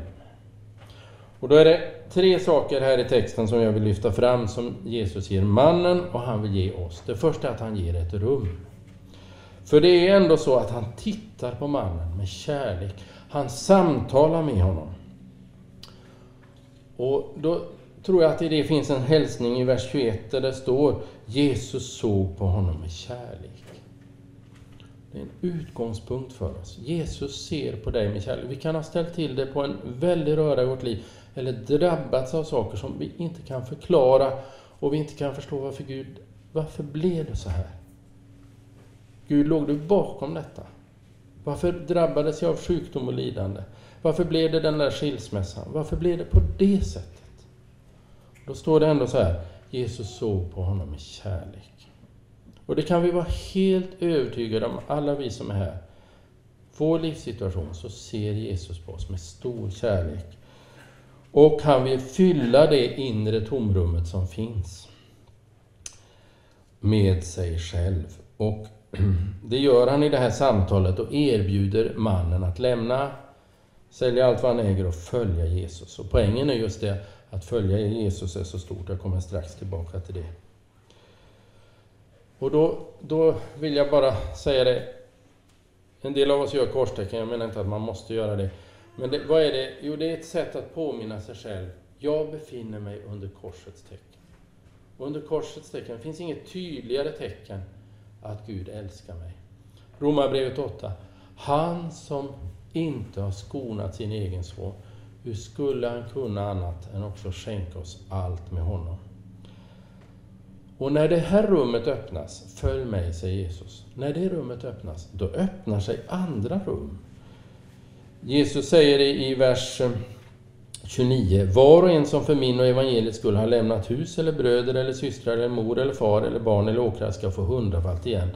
Och då är det tre saker här i texten som jag vill lyfta fram som Jesus ger mannen och han vill ge oss. Det första är att han ger ett rum. För det är ändå så att han tittar på mannen med kärlek. Han samtalar med honom. Och då tror jag att i det finns en hälsning i vers 21 där det står Jesus såg på honom med kärlek. Det är en utgångspunkt för oss. Jesus ser på dig med kärlek. Vi kan ha ställt till det på en väldig röra i vårt liv, eller drabbats av saker som vi inte kan förklara och vi inte kan förstå varför Gud, varför blev det så här? Gud, låg du bakom detta? Varför drabbades jag av sjukdom och lidande? Varför blev det den där skilsmässan? Varför blev det på det sättet? Då står det ändå så här, Jesus såg på honom med kärlek. Och det kan vi vara helt övertygade om, alla vi som är här. Vår livssituation så ser Jesus på oss med stor kärlek. Och han vill fylla det inre tomrummet som finns med sig själv. Och det gör han i det här samtalet och erbjuder mannen att lämna, sälja allt vad han äger och följa Jesus. Och poängen är just det, att följa Jesus är så stort. Jag kommer strax tillbaka till det. Och då, då vill jag bara säga det. En del av oss gör korstecken, jag menar inte att man måste göra det. Men det, vad är det? Jo, det är ett sätt att påminna sig själv. Jag befinner mig under korsets tecken. Och under korsets tecken finns inget tydligare tecken att Gud älskar mig. Romarbrevet 8. Han som inte har skonat sin egen son, hur skulle han kunna annat än också skänka oss allt med honom? Och när det här rummet öppnas, följ mig, säger Jesus. När det rummet öppnas, då öppnar sig andra rum. Jesus säger i vers eh, 29. Var och en som för min och evangeliets skull har lämnat hus eller bröder eller systrar eller mor eller far eller barn eller åkrar ska få hundrafalt igen.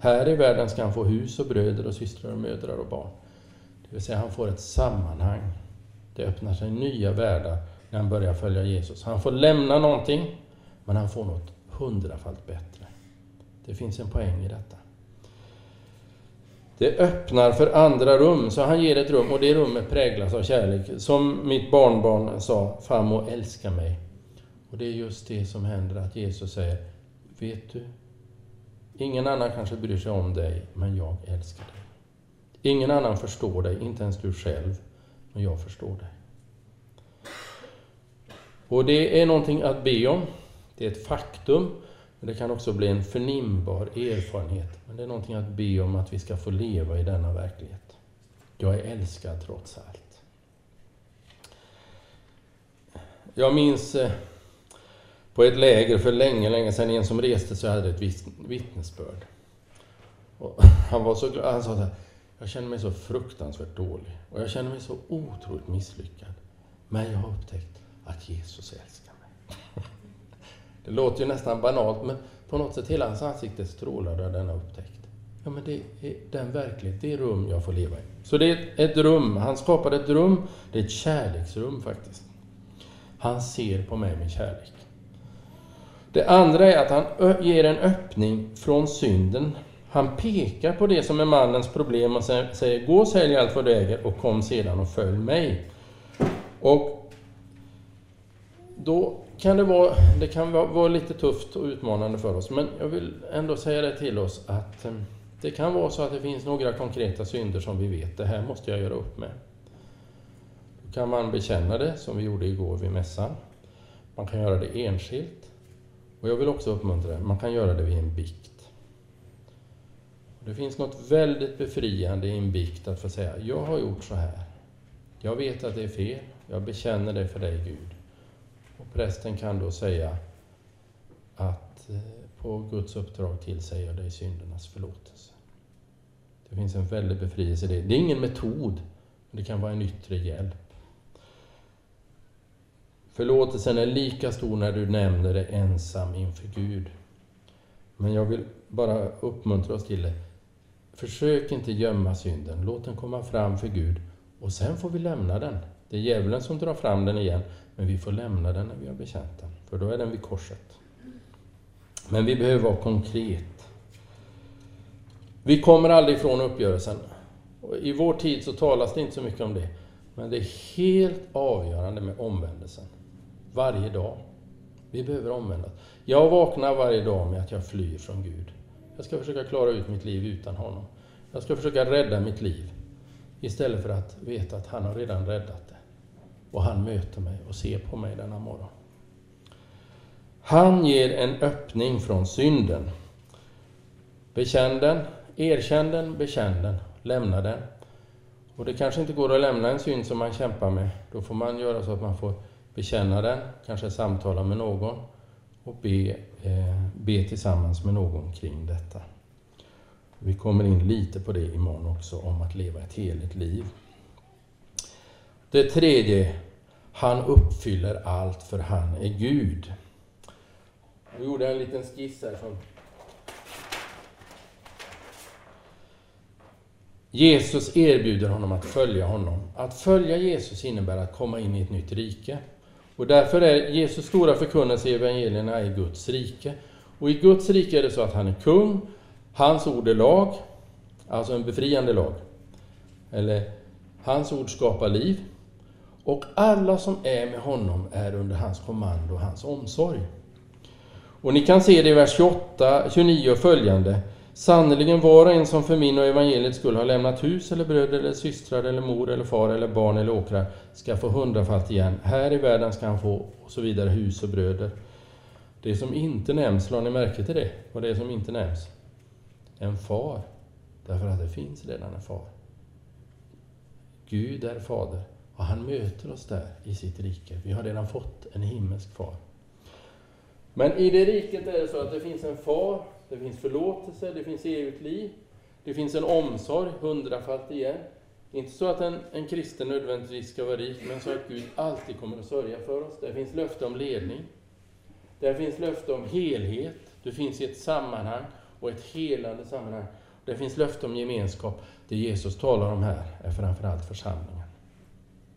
Här i världen ska han få hus och bröder och systrar och mödrar och barn. Det vill säga, han får ett sammanhang. Det öppnar sig nya världar när han börjar följa Jesus. Han får lämna någonting, men han får något hundrafalt bättre. Det finns en poäng i detta. Det öppnar för andra rum, så han ger ett rum och det rummet präglas av kärlek. Som mitt barnbarn sa, farmor älska mig. Och det är just det som händer, att Jesus säger, vet du, ingen annan kanske bryr sig om dig, men jag älskar dig. Ingen annan förstår dig, inte ens du själv, men jag förstår dig. Och det är någonting att be om. Det är ett faktum, men det kan också bli en förnimbar erfarenhet. Men det är någonting att be om att vi ska få leva i denna verklighet. Jag är älskad trots allt. Jag minns eh, på ett läger för länge, länge sedan, en som reste sig hade ett vittnesbörd. Och han var så glad, han sa så här, jag känner mig så fruktansvärt dålig och jag känner mig så otroligt misslyckad. Men jag har upptäckt att Jesus älskar mig. Det låter ju nästan banalt, men på något sätt hela hans ansikte strålade av denna upptäckt. Ja, men det är den verklighet, det är rum jag får leva i. Så det är ett rum, han skapade ett rum, det är ett kärleksrum faktiskt. Han ser på mig med kärlek. Det andra är att han ger en öppning från synden. Han pekar på det som är mannens problem och säger Gå och sälj allt vad du äger och kom sedan och följ mig. Och då kan det vara, det kan vara lite tufft och utmanande för oss, men jag vill ändå säga det till oss att eh, det kan vara så att det finns några konkreta synder som vi vet, det här måste jag göra upp med. Då kan man bekänna det, som vi gjorde igår vid mässan. Man kan göra det enskilt. Och jag vill också uppmuntra det, man kan göra det vid en bikt. Det finns något väldigt befriande i en bikt att få säga, jag har gjort så här. Jag vet att det är fel, jag bekänner det för dig Gud. Prästen kan då säga att eh, på Guds uppdrag tillsäger jag dig syndernas förlåtelse. Det finns en väldig befrielse i det. Det är ingen metod men Det kan vara en yttre hjälp. Förlåtelsen är lika stor när du nämner det ensam inför Gud. Men jag vill bara uppmuntra oss till det. Försök inte gömma synden. Låt den komma fram för Gud och sen får vi lämna den. Det är djävulen som drar fram den igen, men vi får lämna den när vi har bekänt den, för då är den vid korset. Men vi behöver vara konkret. Vi kommer aldrig ifrån uppgörelsen. I vår tid så talas det inte så mycket om det, men det är helt avgörande med omvändelsen. Varje dag. Vi behöver omvändas. Jag vaknar varje dag med att jag flyr från Gud. Jag ska försöka klara ut mitt liv utan honom. Jag ska försöka rädda mitt liv. Istället för att veta att han har redan räddat det. Och han möter mig och ser på mig denna morgon. Han ger en öppning från synden. Bekänn den, erkänn den, bekänn den, lämna den. Och det kanske inte går att lämna en synd som man kämpar med. Då får man göra så att man får bekänna den, kanske samtala med någon och be, eh, be tillsammans med någon kring detta. Vi kommer in lite på det imorgon också, om att leva ett heligt liv. Det tredje, han uppfyller allt för han är Gud. Jag gjorde en liten skiss här som Jesus erbjuder honom att följa honom. Att följa Jesus innebär att komma in i ett nytt rike. Och därför är Jesus stora förkunnelse i evangelierna i Guds rike. Och i Guds rike är det så att han är kung, hans ord är lag, alltså en befriande lag. Eller, hans ord skapar liv. Och alla som är med honom är under hans kommando och hans omsorg. Och ni kan se det i vers 28, 29 och följande. Sannerligen var och en som för min och evangeliets skull har lämnat hus eller bröder eller systrar eller mor eller far eller barn eller åkrar ska få hundrafalt igen. Här i världen ska han få och så vidare hus och bröder. Det som inte nämns, la ni märke till det? Vad det är som inte nämns? En far. Därför att det finns redan en far. Gud är fader och han möter oss där i sitt rike. Vi har redan fått en himmelsk far. Men i det riket är det så att det finns en far det finns förlåtelse, det finns evigt liv, det finns en omsorg, hundrafalt igen. Inte så att en, en kristen nödvändigtvis ska vara rik, men så att Gud alltid kommer att sörja för oss. Det finns löfte om ledning. Det finns löfte om helhet. Du finns i ett sammanhang och ett helande sammanhang. Det finns löfte om gemenskap. Det Jesus talar om här är framförallt församlingen.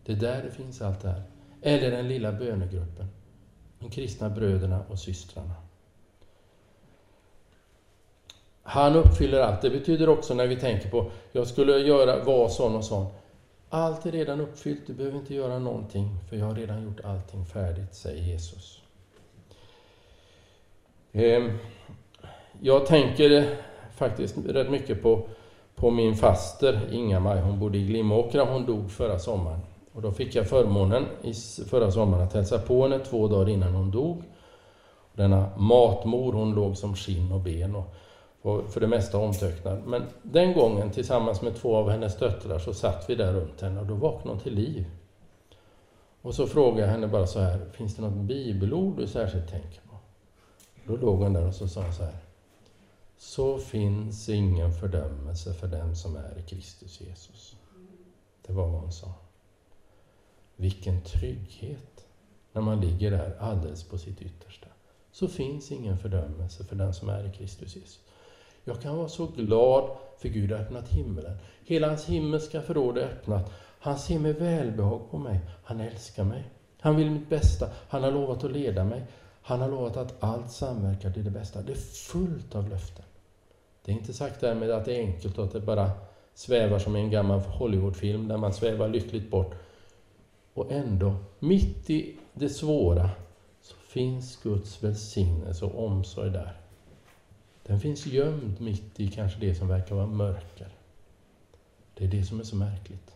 Det är där det finns allt det här. Eller den lilla bönegruppen. De kristna bröderna och systrarna. Han uppfyller allt. Det betyder också när vi tänker på, jag skulle göra, vara sån och sån. Allt är redan uppfyllt, du behöver inte göra någonting, för jag har redan gjort allting färdigt, säger Jesus. Ehm, jag tänker faktiskt rätt mycket på, på min faster Inga-Maj. Hon bodde i Glimåkra, hon dog förra sommaren. Och då fick jag förmånen i förra sommaren att hälsa på henne två dagar innan hon dog. Denna matmor, hon låg som skinn och ben. Och var för det mesta omtöcknad. Men den gången tillsammans med två av hennes döttrar så satt vi där runt henne och då vaknade hon till liv. Och så frågade jag henne bara så här, finns det något bibelord du särskilt tänker på? Då låg hon där och så sa hon så här, så finns ingen fördömelse för den som är i Kristus Jesus. Det var vad hon sa. Vilken trygghet när man ligger där alldeles på sitt yttersta. Så finns ingen fördömelse för den som är i Kristus Jesus. Jag kan vara så glad för Gud har öppnat himlen. Hela hans himmelska förråd är öppnat. Han ser med välbehag på mig. Han älskar mig. Han vill mitt bästa. Han har lovat att leda mig. Han har lovat att allt samverkar till det bästa. Det är fullt av löften. Det är inte sagt därmed att det är enkelt och att det bara svävar som i en gammal Hollywoodfilm där man svävar lyckligt bort. Och ändå, mitt i det svåra, så finns Guds välsignelse och omsorg där. Den finns gömd mitt i kanske det som verkar vara mörker. Det är det som är så märkligt.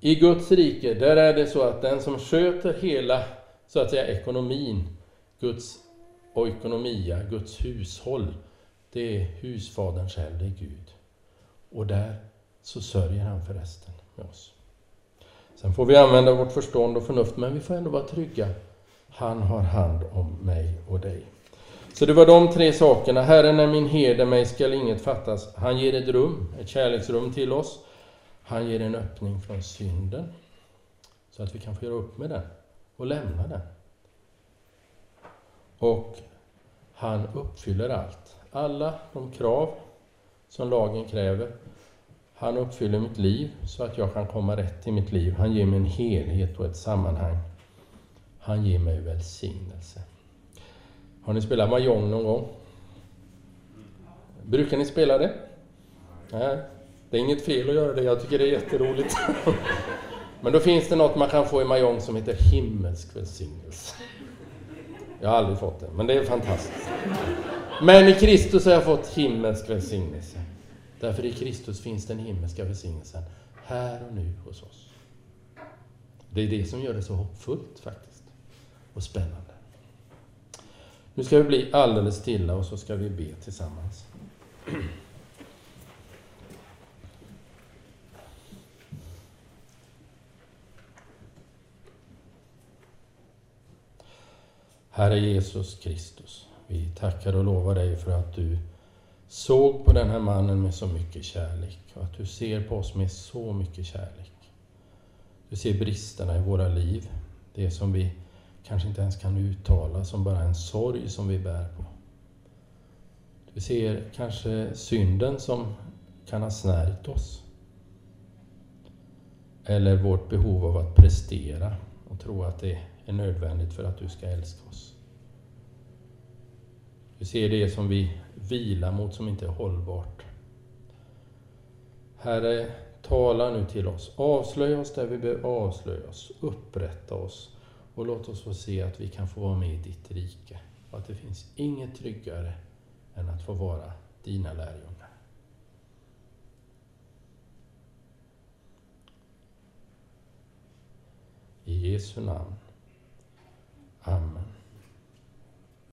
I Guds rike, där är det så att den som sköter hela, så att säga, ekonomin, Guds oikonomia, Guds hushåll, det är husfadern själv, det är Gud. Och där så sörjer han för resten med oss. Sen får vi använda vårt förstånd och förnuft, men vi får ändå vara trygga. Han har hand om mig och dig. Så det var de tre sakerna. Herren är min herde, mig skall inget fattas. Han ger ett rum, ett kärleksrum till oss. Han ger en öppning från synden så att vi kan få göra upp med den och lämna den. Och han uppfyller allt. Alla de krav som lagen kräver. Han uppfyller mitt liv så att jag kan komma rätt i mitt liv. Han ger mig en helhet och ett sammanhang. Han ger mig välsignelse. Har ni spelat Mahjong någon gång? Brukar ni spela det? Nej, det är inget fel att göra det. Jag tycker det är jätteroligt. Men då finns det något man kan få i Mahjong som heter himmelsk välsignelse. Jag har aldrig fått det, men det är fantastiskt. Men i Kristus har jag fått himmelsk välsignelse. Därför i Kristus finns den himmelska välsignelsen här och nu hos oss. Det är det som gör det så hoppfullt faktiskt. Och spännande. Nu ska vi bli alldeles stilla och så ska vi be tillsammans. Herre Jesus Kristus, vi tackar och lovar dig för att du såg på den här mannen med så mycket kärlek och att du ser på oss med så mycket kärlek. Du ser bristerna i våra liv, det som vi kanske inte ens kan uttala, som bara en sorg som vi bär på. Du ser kanske synden som kan ha snärjt oss. Eller vårt behov av att prestera och tro att det är nödvändigt för att du ska älska oss. Du ser det som vi vila mot som inte är hållbart. Herre, tala nu till oss. Avslöja oss där vi behöver avslöja oss. Upprätta oss och låt oss få se att vi kan få vara med i ditt rike. Och att det finns inget tryggare än att få vara dina lärjungar. I Jesu namn. Amen.